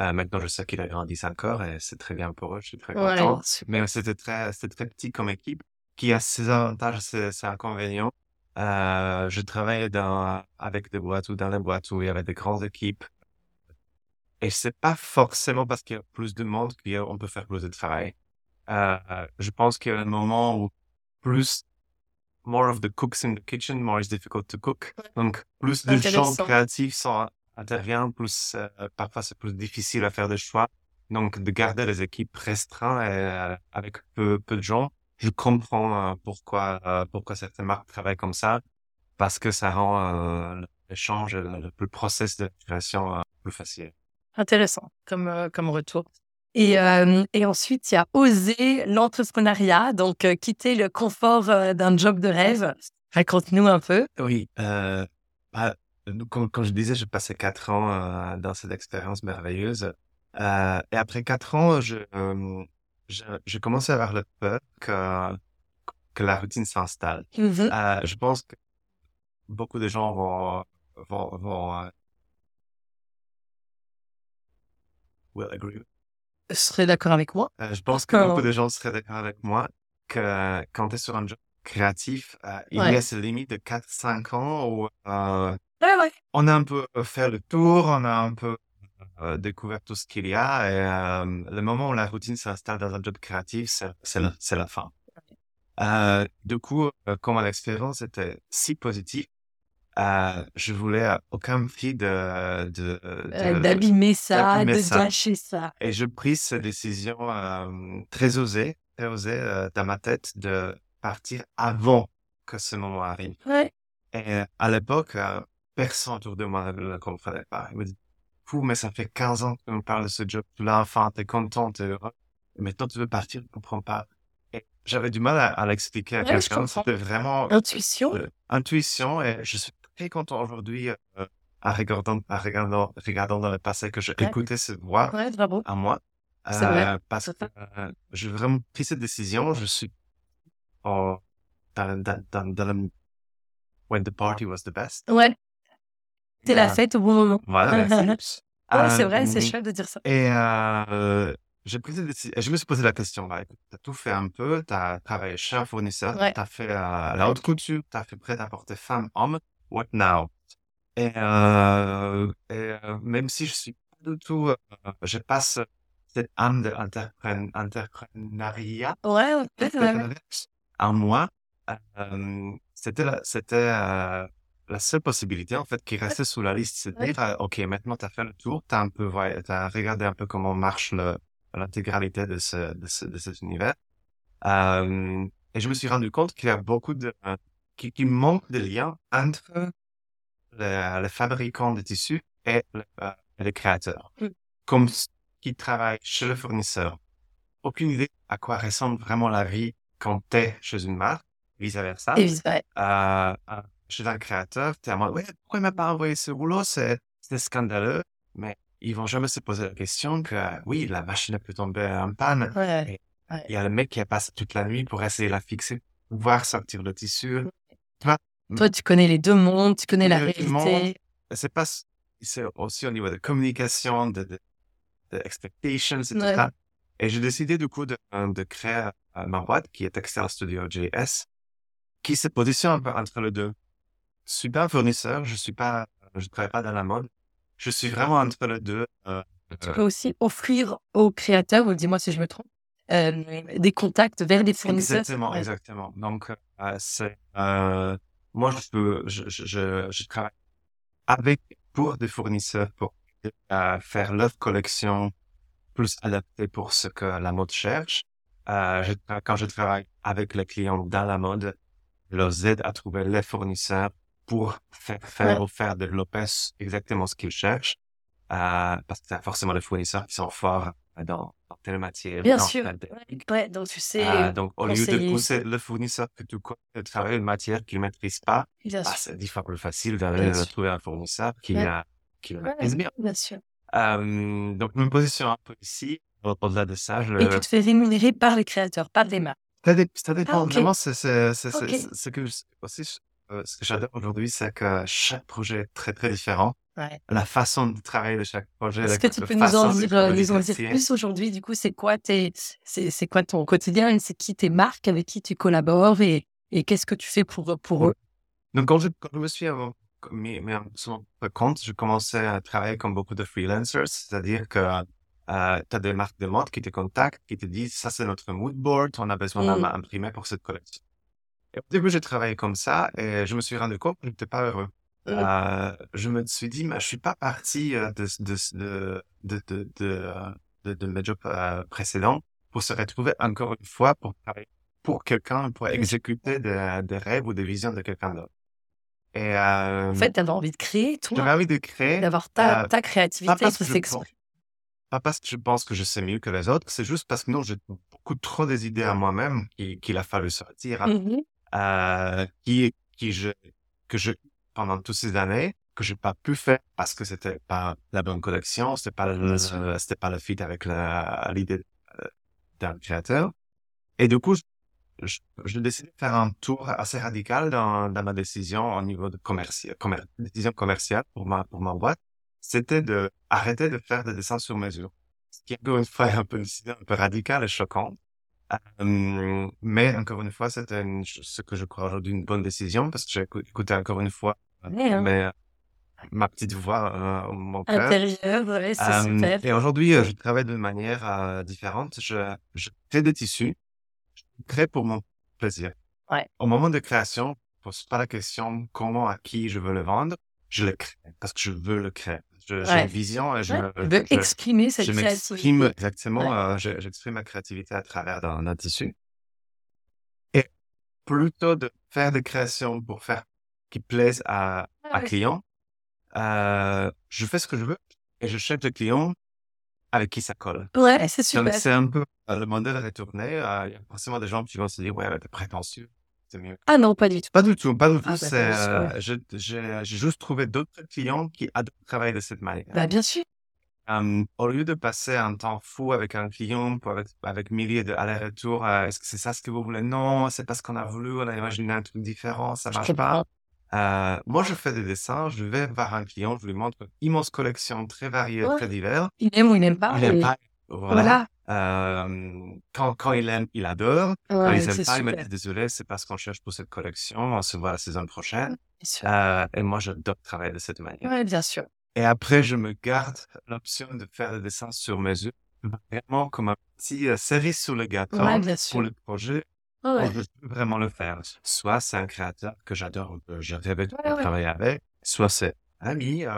Euh, maintenant, je sais qu'il a grandi encore et c'est très bien pour eux, je suis très content. super. Mais c'était très, c'était très petit comme équipe, qui a ses avantages, ses, ses inconvénients. Euh, je travaillais dans, avec des boîtes ou dans les boîtes où il y avait des grandes équipes. Et c'est pas forcément parce qu'il y a plus de monde qu'on peut faire plus de travail. Euh, je pense qu'il y a un moment où plus, more of the cooks in the kitchen, more is difficult to cook. Donc, plus de gens créatifs sont, interviennent, plus, euh, parfois c'est plus difficile à faire des choix. Donc, de garder les équipes restreintes et, euh, avec peu, peu de gens, je comprends pourquoi, pourquoi certaines marques travaillent comme ça, parce que ça rend l'échange, le, le, process de création plus facile. Intéressant comme, comme retour. Et, euh, et ensuite, il y a osé l'entrepreneuriat, donc euh, quitter le confort euh, d'un job de rêve. Raconte-nous un peu. Oui, euh, bah, comme, comme je disais, j'ai passé quatre ans euh, dans cette expérience merveilleuse. Euh, et après quatre ans, je, euh, je, je commençais à avoir le peur que, que la routine s'installe. Euh, je pense que beaucoup de gens vont, vont, vont will agree. Je serais d'accord avec moi. Euh, je pense que beaucoup de gens seraient d'accord avec moi que quand tu es sur un job créatif, euh, il y a ces limites de 4-5 ans où euh, Ouais, ouais. on a un peu fait le tour, on a un peu euh, découvert tout ce qu'il y a et euh, le moment où la routine s'installe dans un job créatif, c'est la, la fin. Euh, du coup, euh, comme l'expérience était si positive, euh, je voulais à aucun prix de, de, Euh, de- D'abîmer ça, de ça. gâcher ça. et je pris cette décision euh, très osée, très osée euh, dans ma tête de partir avant que ce moment arrive. Ouais. Et à l'époque, personne autour de moi ne le comprenait pas. Il me dit, fou, mais ça fait 15 ans que tu me parles de ce job. Tu l'as enfin, t'es content, t'es heureux. Et maintenant, tu veux partir, je comprends pas. Et j'avais du mal à, à l'expliquer à Ouais, quelqu'un. C'était vraiment Intuition. euh, intuition et je suis content aujourd'hui euh, à regardant, à regardant, regardant dans le passé que j'ai Ouais. écouté cette voix Ouais, à moi. C'est vrai. Euh, parce que euh, j'ai vraiment pris cette décision. Je suis en, dans, dans, dans, dans le, when the party was the best. Ouais. C'est la fête au bon moment. Voilà. Ouais, c'est vrai, c'est chouette de dire ça. Et j'ai pris Je me suis posé la question. Écoute, t'as tout fait un peu. T'as travaillé chez un fournisseur. Ouais. T'as fait euh, la haute couture. T'as fait prêt-à-porter femme, homme. What now? Et, euh, et euh, même si je suis pas du tout, euh, je passe cette âme de entrepren- entrepreneuriat Ouais, ouais, ouais, en moi, euh, c'était la, c'était euh, la seule possibilité en fait qui restait sous la liste, c'est de Ouais. dire ok maintenant t'as fait le tour, t'as un peu ouais, t'as regardé un peu comment marche le l'intégralité de ce de ce de cet univers, euh, et je me suis rendu compte qu'il y a beaucoup de euh, qui, qui manque de lien entre le, le fabricant de tissus et le, euh, le créateur, Mm. comme qui travaillent chez le fournisseur. Aucune idée à quoi ressemble vraiment la vie quand t'es chez une marque, vice versa. Et vice- ouais. Euh, euh, chez un créateur, t'es à moi, ouais, pourquoi il m'a pas envoyé ce rouleau? C'est, scandaleux. Mais ils vont jamais se poser la question que, euh, oui, la machine peut tomber en panne. Ouais. Il y a le mec qui a passé toute la nuit pour essayer de la fixer, pouvoir sortir le tissu. Toi, tu connais les deux mondes, tu connais la réalité. C'est pas, c'est aussi au niveau de communication, de, de, de expectations, etc. Ouais. Et j'ai décidé du coup de, euh, de créer euh, ma boîte qui est Textile Studio JS, qui se positionne un peu entre les deux. Je suis pas un fournisseur, je suis pas, je travaille pas dans la mode. Je suis vraiment entre les deux. Euh, Tu peux aussi offrir aux créateurs, ou dis-moi si je me trompe, euh, des contacts vers des fournisseurs. Exactement, Ouais. exactement. Donc, c'est, euh, moi, je peux, je, je, je, travaille avec, pour des fournisseurs pour euh, faire leur collection plus adaptée pour ce que la mode cherche. Euh, je quand je travaille avec les clients dans la mode, je leur aide à trouver les fournisseurs pour faire, faire Ouais. ou faire développer exactement ce qu'ils cherchent. Euh, parce que c'est forcément les fournisseurs qui sont forts dans, dans telle matière. Bien dans sûr. telle Ouais, donc tu sais, Euh, donc, au lieu de pousser le fournisseur que tu connais de travailler une matière qu'il ne maîtrise pas, ah, sûr. c'est dix fois plus facile d'aller trouver un fournisseur qui, Ouais. a, qui le Ouais, maîtrise bien. bien sûr. Euh, donc, je me positionne un peu ici. Au- Au-delà de ça, je, Et tu te fais rémunérer par les créateurs, par des marques. ça, ça dépend Ah, ok. vraiment. C'est, ce que aussi, euh, ce que j'adore aujourd'hui, c'est que chaque projet est très, très différent. Ouais. La façon de travailler de chaque projet. Est-ce que tu peux nous en façon de dire, euh, nous en dire plus aujourd'hui? Du coup, c'est quoi tes, c'est, c'est quoi ton quotidien? C'est qui tes marques avec qui tu collabores et, et qu'est-ce que tu fais pour, pour eux? Donc, quand je, quand je me suis en- sur mon compte, je commençais à travailler comme beaucoup de freelancers, c'est-à-dire que euh, tu as des marques de mode qui te contactent, qui te disent, ça c'est notre mood board, on a besoin Mm. d'un imprimé pour cette collection. Et au début, j'ai travaillé comme ça et je me suis rendu compte que je n'étais pas heureux. Mm. Euh, je me suis dit, mais je suis pas parti de, de, de, de, de, de, de, de mes jobs euh, précédents pour se retrouver encore une fois pour pour quelqu'un, pour exécuter des, des rêves ou des visions de quelqu'un d'autre. Et euh, En fait, t'avais envie de créer, j'avais toi, envie de créer, d'avoir ta, euh, ta pas créativité qui s'exprime. pas parce que je pense que je sais mieux que les autres, c'est juste parce que non, j'ai beaucoup trop des idées à moi-même qui- qu'il a fallu sortir, Mhm. euh, qui, qui je, que je, pendant toutes ces années, que j'ai pas pu faire parce que c'était pas la bonne collection, c'était pas le, c'était pas le fit avec la- l'idée euh, d'un créateur. Et du coup, je, je décide de faire un tour assez radical dans, dans ma décision au niveau de commercial, commer- décision commerciale pour ma, pour ma boîte. C'était de arrêter de faire des dessins sur mesure. Ce qui, encore une fois, est un peu une décision un peu radicale et choquante. Euh, mais encore une fois, c'était une- ce que je crois aujourd'hui une bonne décision parce que j'ai écou- écouté encore une fois euh, Ouais, hein. mais, ma petite voix, euh, mon cœur. Intérieur, ouais, c'est Euh, super. et aujourd'hui, euh, je travaille de manière euh, différente. Je, je crée des tissus. Je crée pour mon plaisir. Ouais. Au moment de création, je pose pas la question comment, à qui je veux le vendre. Je le crée parce que je veux le créer. Je- J'ai Ouais. une vision et je, Ouais, veux je- exprimer cette je créativité. exactement, Ouais. euh, je- j'exprime ma créativité à travers d'un d'un tissu. Et plutôt de faire des créations pour faire qui plaisent à, Ah à client, euh, je fais ce que je veux et je cherche des clients avec qui ça colle. Ouais, c'est super. c'est un peu euh, le modèle retourné. euh, Il y a forcément des gens qui vont se dire, ouais, t'es prétentieux, mieux. Ah non, pas du tout. Pas du tout, pas du tout. Ah, bah, euh, j'ai juste trouvé d'autres clients qui adorent travailler de cette manière. Bah, bien sûr. Au lieu de passer un temps fou avec un client, pour avec, avec milliers de allers-retours, euh, est-ce que c'est ça ce que vous voulez? Non, c'est pas ce qu'on a voulu, on a imaginé un truc différent, ça marche pas. Euh, moi, je fais des dessins, je vais voir un client, je lui montre une immense collection très variée, Ouais. très diverses. Il aime ou il n'aime pas. Il aime et- pas, voilà. Voilà. Euh, quand, quand il aime, il adore. Quand Ouais, il aime pas, il me dit désolé, c'est parce qu'on cherche pour cette collection, on se voit la saison prochaine. Euh, et moi, j'adore travailler de cette manière. Ouais, bien sûr. Et après, je me garde l'option de faire des dessins sur mesure, vraiment comme un petit euh, cerise sur le gâteau Ouais, bien pour le projet Ouais, je peux vraiment le faire. Soit c'est un créateur que j'adore, que j'ai rêvé de travailler avec, soit c'est un ami euh,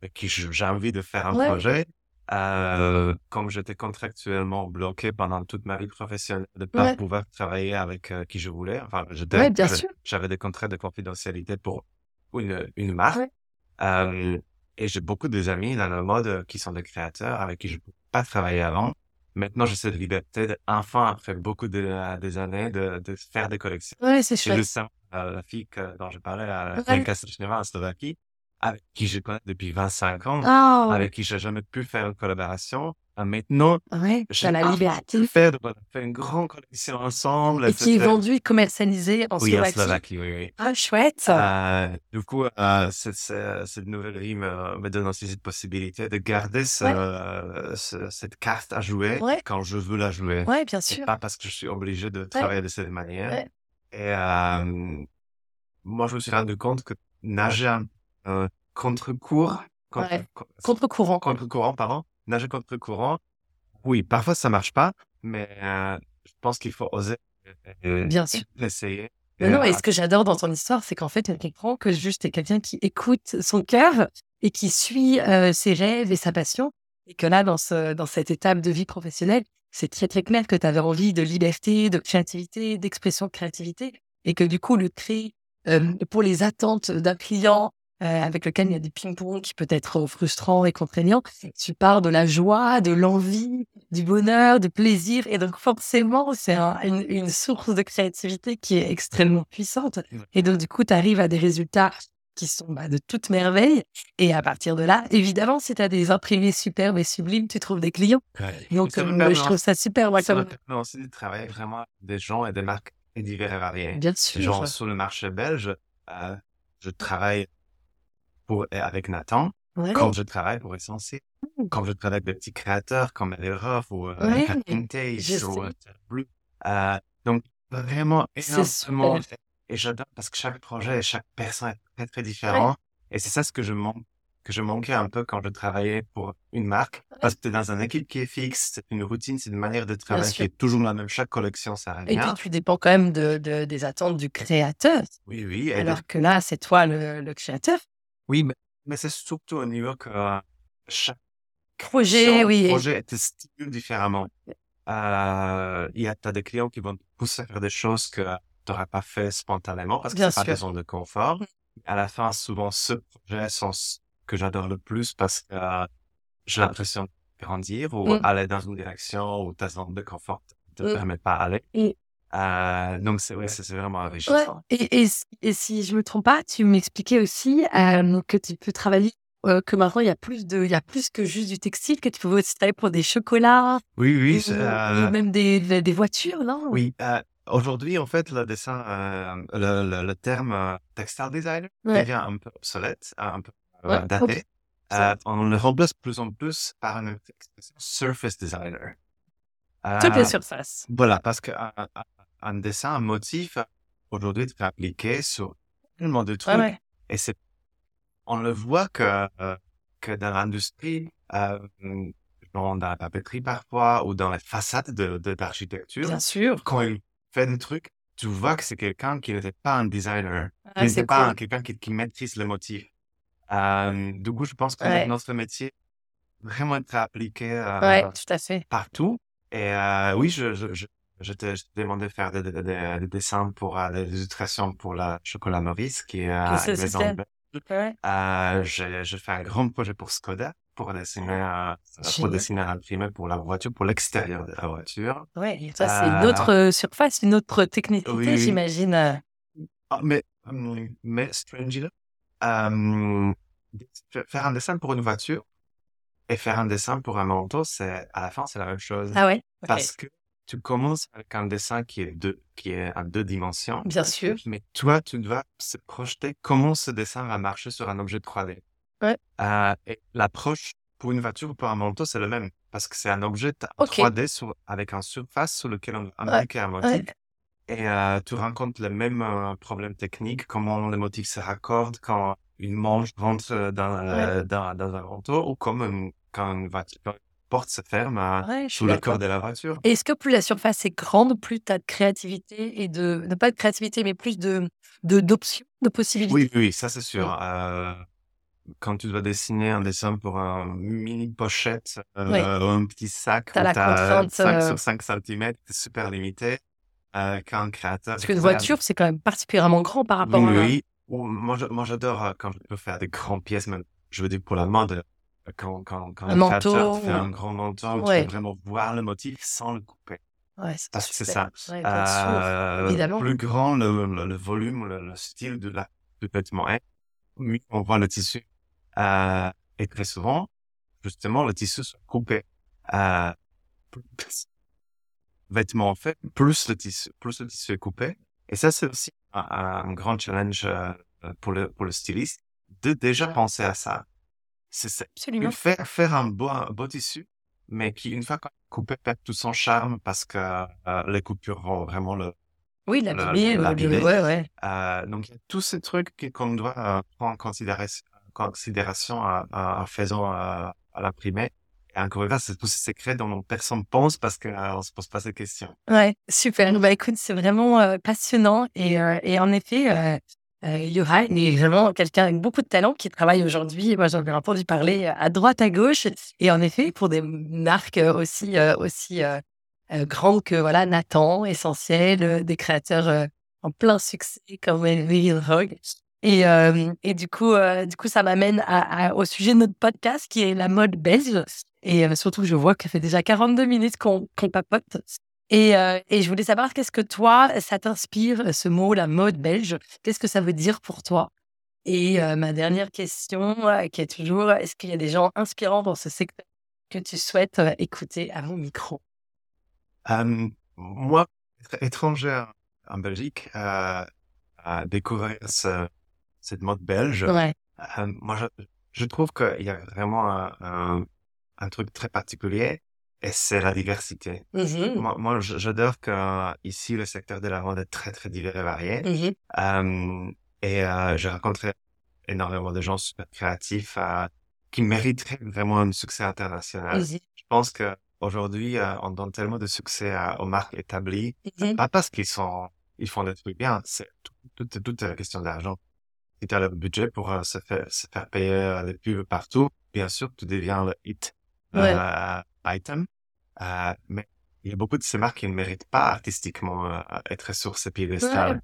avec qui j'ai envie de faire un projet. Euh, comme j'étais contractuellement bloqué pendant toute ma vie professionnelle de pas Ouais. pouvoir travailler avec euh, qui je voulais, enfin, Ouais, j'avais des contrats de confidentialité pour une, une marque. Ouais. Euh, et j'ai beaucoup des amis dans le mode euh, qui sont des créateurs avec qui je ne peux pas travailler avant. Maintenant, j'ai cette liberté de, enfin, après beaucoup de, euh, des années, de, de faire des collections. Ouais, c'est Et chouette. récemment, euh, la fille que, dont je parlais, la. Renka Srechneva en Slovaquie, avec qui je connais depuis 25 ans, Ah, avec qui j'ai jamais pu faire une collaboration. Euh, maintenant, ouais, j'ai la liberté. de- a fait une grande collection ensemble. Et qui est vendu et commercialisé en Oui, en Slovaquie. Slovaquie, oui, oui. Ah, chouette. Euh, du coup, euh, cette, cette, cette nouvelle vie me, me donne aussi cette possibilité de garder ce, Ouais. euh, ce- cette carte à jouer Ouais. quand je veux la jouer. Ouais, bien Et sûr. pas parce que je suis obligé de travailler de cette manière. Ouais. Et euh, moi, je me suis rendu compte que nager un euh, contre-cours, contre, Ouais. Contre-courant. contre-courant, pardon, nager contre-courant, oui, parfois ça marche pas, mais euh, je pense qu'il faut oser euh, Bien sûr. l'essayer. Mais non, Et, ce que j'adore dans ton histoire, c'est qu'en fait, elle comprend que juste quelqu'un qui écoute son cœur et qui suit euh, ses rêves et sa passion. Et que là, dans, ce, dans cette étape de vie professionnelle, c'est très très clair que tu avais envie de liberté, de créativité, d'expression de créativité. Et que du coup, le créer euh, pour les attentes d'un client euh, avec lequel il y a des ping-pong qui peut être frustrant et contraignant, tu pars de la joie, de l'envie, du bonheur, du plaisir. Et donc forcément, c'est un- une, une source de créativité qui est extrêmement puissante. Et donc du coup, tu arrives à des résultats qui sont bah, de toute merveille. Et à partir de là, évidemment, si tu as des imprimés superbes et sublimes, tu trouves des clients. Ouais. Donc euh, je trouve ça super. Moi, Ça me permet aussi de travailler vraiment avec des gens et des marques divers et variés. Bien sûr. Genre, sur le marché belge, euh, je travaille pour, avec Nathan, Ouais. comme je travaille pour Essentiel, comme je travaille avec des petits créateurs comme Elroff ou euh, Ouais, Tace ou euh, Blue. Euh, donc, vraiment, C'est énormément. Et j'adore parce que chaque projet et chaque personne est très, très différent. Et c'est ça ce que je manque, que je manquais un peu quand je travaillais pour une marque. Parce que t'es dans une équipe qui est fixe, c'est une routine, c'est une manière de travailler qui est toujours la même. Chaque collection, ça Et revient. puis tu dépends quand même de, de- des attentes du créateur. Oui, oui. et de- Alors que là, c'est toi le, le créateur. Oui, mais, mais c'est surtout au niveau que euh, chaque Projet, oui. projet te stimule différemment. Euh, il y a, des clients qui vont te pousser à faire des choses que tu n'aurais pas fait spontanément parce que c'est pas des zones de confort. À la fin, souvent, ce projet sont ce que j'adore le plus parce que euh, j'ai l'impression de grandir ou Mm. aller dans une direction où ta zone de confort te Mm. permet pas d'aller. Mm. Euh, donc, c'est ouais, c'est vraiment Ouais. enrichissant. Et, et, si- et si je me trompe pas, tu m'expliquais aussi euh, que tu peux travailler, euh, que maintenant il y a plus de, il y a plus que juste du textile, que tu peux aussi travailler pour des chocolats, Oui, oui, euh, même des, des, des voitures, non? Oui, euh, aujourd'hui, en fait, le dessin, euh, le, le, le terme euh, textile designer Ouais. devient un peu obsolète, un peu euh, Ouais, daté. Euh, on le remplace de plus en plus par une expression surface designer. Toutes les Euh, surfaces. voilà, parce qu'un un, un dessin, un motif, aujourd'hui, tu peux appliquer sur tellement de trucs. ouais. Et c'est, on le voit que, euh, que dans l'industrie, euh, dans la papeterie parfois, ou dans les façades de, de l'architecture, Bien sûr. quand il fait des trucs, tu vois que c'est quelqu'un qui n'était pas un designer, qui Ah, n'était c'est pas un- quelqu'un qui, qui maîtrise le motif. Euh, du coup, je pense que Ouais. notre métier vraiment être appliqué euh, Ouais, tout à fait. partout. Et euh, oui, je, je, je, je te, je te demandais de faire des, des, des- des dessins pour euh, des illustrations pour la chocolat Maurice, qui est maison super. belge. Ouais. Euh, j'ai, j'ai fait un grand projet pour Skoda, pour dessiner, euh, pour dessiner un imprimé pour la voiture, pour l'extérieur de la voiture. Et ça, c'est une Euh, autre euh, surface, une autre technicité, oui, oui. j'imagine. Ah, mais, hum, mais strangely, euh, faire un dessin pour une voiture et faire un dessin pour un manteau, c'est, à la fin, c'est la même chose. Ah ouais? Parce que tu commences avec un dessin qui est deux, qui est en deux dimensions. Bien sûr. Mais toi, tu dois se projeter comment ce dessin va marcher sur un objet 3D. Ouais. Euh, et l'approche pour une voiture ou pour un manteau, c'est le même. Parce que c'est un objet t- Ok. 3D sur, avec une surface sur lequel on va appliquer un motif. Ouais. Et euh, tu rencontres les mêmes euh, problèmes techniques, comment les motifs se raccordent quand une manche rentre dans, dans, dans un manteau ou comme une- quand une voiture, porte se ferme euh, Ouais, sous le corps de la voiture. Est-ce que plus la surface est grande, plus tu as de créativité et de, non pas de créativité, mais plus de, d'options, de possibilités? Oui, oui, ça c'est sûr. Euh, quand tu dois dessiner un dessin pour un mini pochette euh, un petit sac la t'as contrainte, 5 euh, sur 5 cm, c'est super limité. Euh, quand un créateur Parce qu'une voiture, c'est quand même particulièrement grand par rapport Oui, à oui. Ou Moi, j'adore quand je peux faire des grandes pièces, même, je veux dire, pour la mode, quand, quand, quand Un manteau, fait un grand manteau, tu Ouais. peux vraiment voir le motif sans le couper. Ouais, c'est Parce que c'est ça. Ouais, Euh, évidemment. plus grand le, le, le volume, le, le style de la, du vêtement est, mieux on voit le tissu. Euh, et très souvent, justement, le tissu se coupé. Euh, plus vêtement fait, plus le tissu, plus le tissu est coupé. Et ça, c'est aussi un, un grand challenge euh, pour le, pour le styliste de déjà penser à ça. C'est ça. Absolument. Faire, faire un beau, un beau tissu, mais qui, une fois qu'on coupé, perd tout son charme parce que euh, les coupures vont vraiment le, Oui, l'abîmer, ouais, ouais. euh, donc, il y a tous ces trucs qu'on doit euh, prendre en considération, considération en, faisant euh, à l'imprimer. Et encore une fois, c'est tous ces secrets dont personne pense parce qu'on ne se pose pas ces questions. Ouais, super. Bah écoute, c'est vraiment euh, passionnant et, euh, et en effet, euh, Johan est vraiment quelqu'un avec beaucoup de talent qui travaille aujourd'hui. Moi, j'en ai entendu parler euh, à droite, à gauche. Et en effet, pour des marques euh, aussi aussi euh, grandes que voilà Nathan, Essentiel, des créateurs en plein succès comme Elvin Rogue. Et, et du coup, du coup, ça m'amène à, à- au sujet de notre podcast qui est la mode belge. Et surtout, je vois que ça fait déjà 42 minutes qu'on qu'on papote. Et, euh, et je voulais savoir, qu'est-ce que toi, ça t'inspire, ce mot, la mode belge? Qu'est-ce que ça veut dire pour toi? Et euh, ma dernière question, euh, qui est toujours, est-ce qu'il y a des gens inspirants dans ce secteur que tu souhaites euh, écouter à mon micro? Euh, moi, être étranger en Belgique, euh, à découvrir ce, cette mode belge, Ouais, moi, je, je trouve qu'il y a vraiment un, un, un truc très particulier et c'est la diversité. Mhm, Moi, j'adore que euh, ici, le secteur de la mode est très, très divers et varié. Euh, et euh, j'ai rencontré énormément de gens super créatifs euh, qui mériteraient vraiment un succès international. Je pense que aujourd'hui, euh, on donne tellement de succès aux marques établies, mhm. pas parce qu'ils sont, ils font des trucs bien, c'est tout, tout, tout est la question d'argent. Si tu as le budget pour se faire, se faire payer des pubs partout, bien sûr, tu deviens le hit Ouais. euh, item. Euh, mais il y a beaucoup de ces marques qui ne méritent pas artistiquement euh, être sur ce piédestal.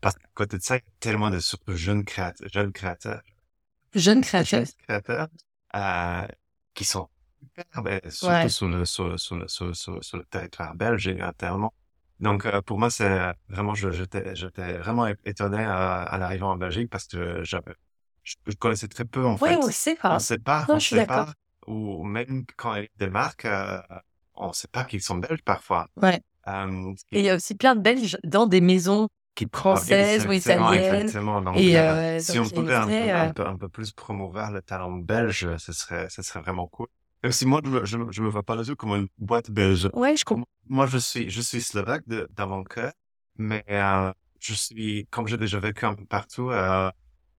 Parce qu'à côté de ça, il y a tellement de surtout jeunes créateurs, jeunes créateurs, Jeune créateur. jeunes créateurs euh, qui sont super, ben, surtout Ouais. sur, le, sur, le, sur, le, sur, le- sur, le- territoire belge intérieurement. Donc euh, pour moi, c'est vraiment, je- j'étais j'étais vraiment é- étonné euh, en arrivant en Belgique parce que j'avais, je, je connaissais très peu en Ouais, fait. on le sait pas. On sait pas, Non, on je suis d'accord. Ou même quand il y a des marques, euh, on sait pas qu'ils sont belges parfois. Ouais. Euh, Et il y a aussi plein de Belges dans des maisons qui françaises ou italiennes. exactement. Donc, Et euh, si on pouvait un peu, vraie, un euh, peu, un peu plus promouvoir le talent belge, ce serait, ce serait vraiment cool. Et aussi, moi, je je, me- vois pas du tout comme une boîte belge. Ouais, je comprends. Moi, je suis, je suis slovaque de, dans mon cœur, mais euh, je suis, comme j'ai déjà vécu un peu partout, euh,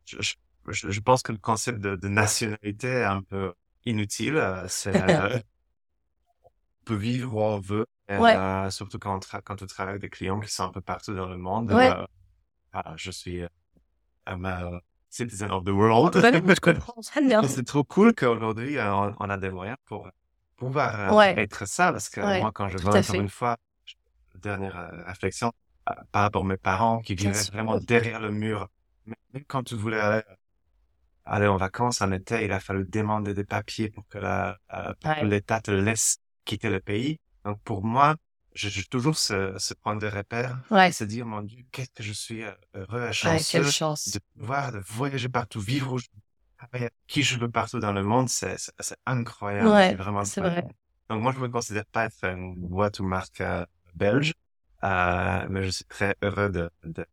je, je, je je pense que le concept de, de nationalité est un peu inutile. euh, C'est, euh, on peut vivre où on veut, Ouais. euh, surtout quand on, quand on travaille avec des clients qui sont un peu partout dans le monde. Ouais. euh, voilà, je suis euh, I'm a citizen of the world. Ouais, bien. Et c'est trop cool qu'aujourd'hui, euh, on, on a des moyens pour pouvoir euh, Ouais. être ça, parce que Ouais, moi, quand je vois encore une fois, dernière euh, réflexion, euh, par rapport à mes parents qui vivaient vraiment derrière le mur. Même quand tu voulais aller, aller en vacances en été, il a fallu demander des papiers pour que euh, Ouais. l'État te laisse quitter le pays. Donc pour moi, j'ai toujours ce, ce point de repère, Ouais. se dire, mon Dieu, qu'est-ce que je suis euh, heureux et Ouais, chanceux quelle chance. de pouvoir de voyager partout, vivre où je avec qui je veux partout dans le monde, c'est c'est- c'est incroyable, Ouais, c'est vraiment c'est vrai. Donc moi, je me considère pas être une boîte ou marque euh, belge, euh, mais je suis très heureux de, de,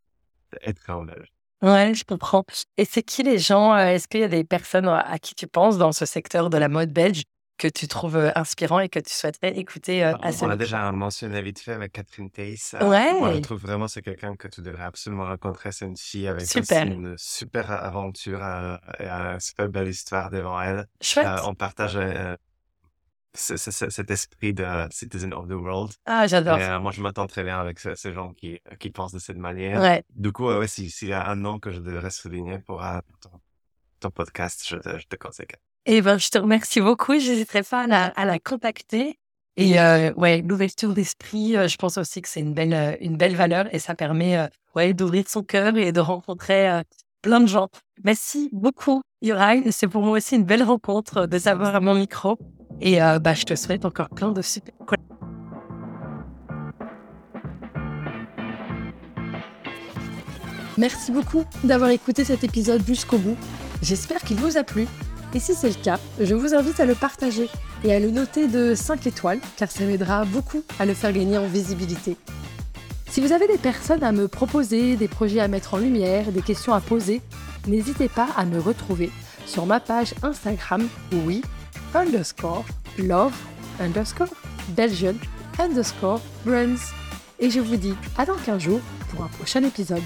d'être en belge. Ouais, je comprends. Et c'est qui les gens, euh, est-ce qu'il y a des personnes à à qui tu penses dans ce secteur de la mode belge que tu trouves euh, inspirant et que tu souhaiterais écouter euh, à ce On a déjà mentionné vite fait avec Catherine Thays. euh, Ouais. Moi, je trouve vraiment c'est quelqu'un que tu devrais absolument rencontrer. C'est une fille avec Super. une super aventure euh, et une super belle histoire devant elle. Chouette. Euh, on partage euh, ce- ce- ce- cet esprit de citizen of the world. Ah, j'adore. Euh, moi, je m'entends très bien avec ce- ces gens qui, qui pensent de cette manière. Ouais. Du coup, euh, ouais, si- s'il y a un nom que je devrais souligner pour, euh, ton, ton podcast, je te, je te conseille. Eh ben, je te remercie beaucoup. J'hésiterai pas à la, à la contacter. Et euh, ouais, l'ouverture d'esprit, euh, je pense aussi que c'est une belle, euh, une belle valeur et ça permet euh, ouais, d'ouvrir son cœur et de rencontrer euh, plein de gens. Merci beaucoup, Yoraï. C'est pour moi aussi une belle rencontre euh, de savoir à mon micro. Et euh, bah, je te souhaite encore plein de super. Merci beaucoup d'avoir écouté cet épisode jusqu'au bout. J'espère qu'il vous a plu. Et si c'est le cas, je vous invite à le partager et à le noter de 5 étoiles, car ça m'aidera beaucoup à le faire gagner en visibilité. Si vous avez des personnes à me proposer, des projets à mettre en lumière, des questions à poser, n'hésitez pas à me retrouver sur ma page Instagram, oui, underscore, love, underscore, Belgian, underscore, brands. Et je vous dis à dans 15 jours pour un prochain épisode.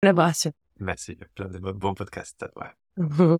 Collaboration. Merci, plein de bons podcasts. Ouais.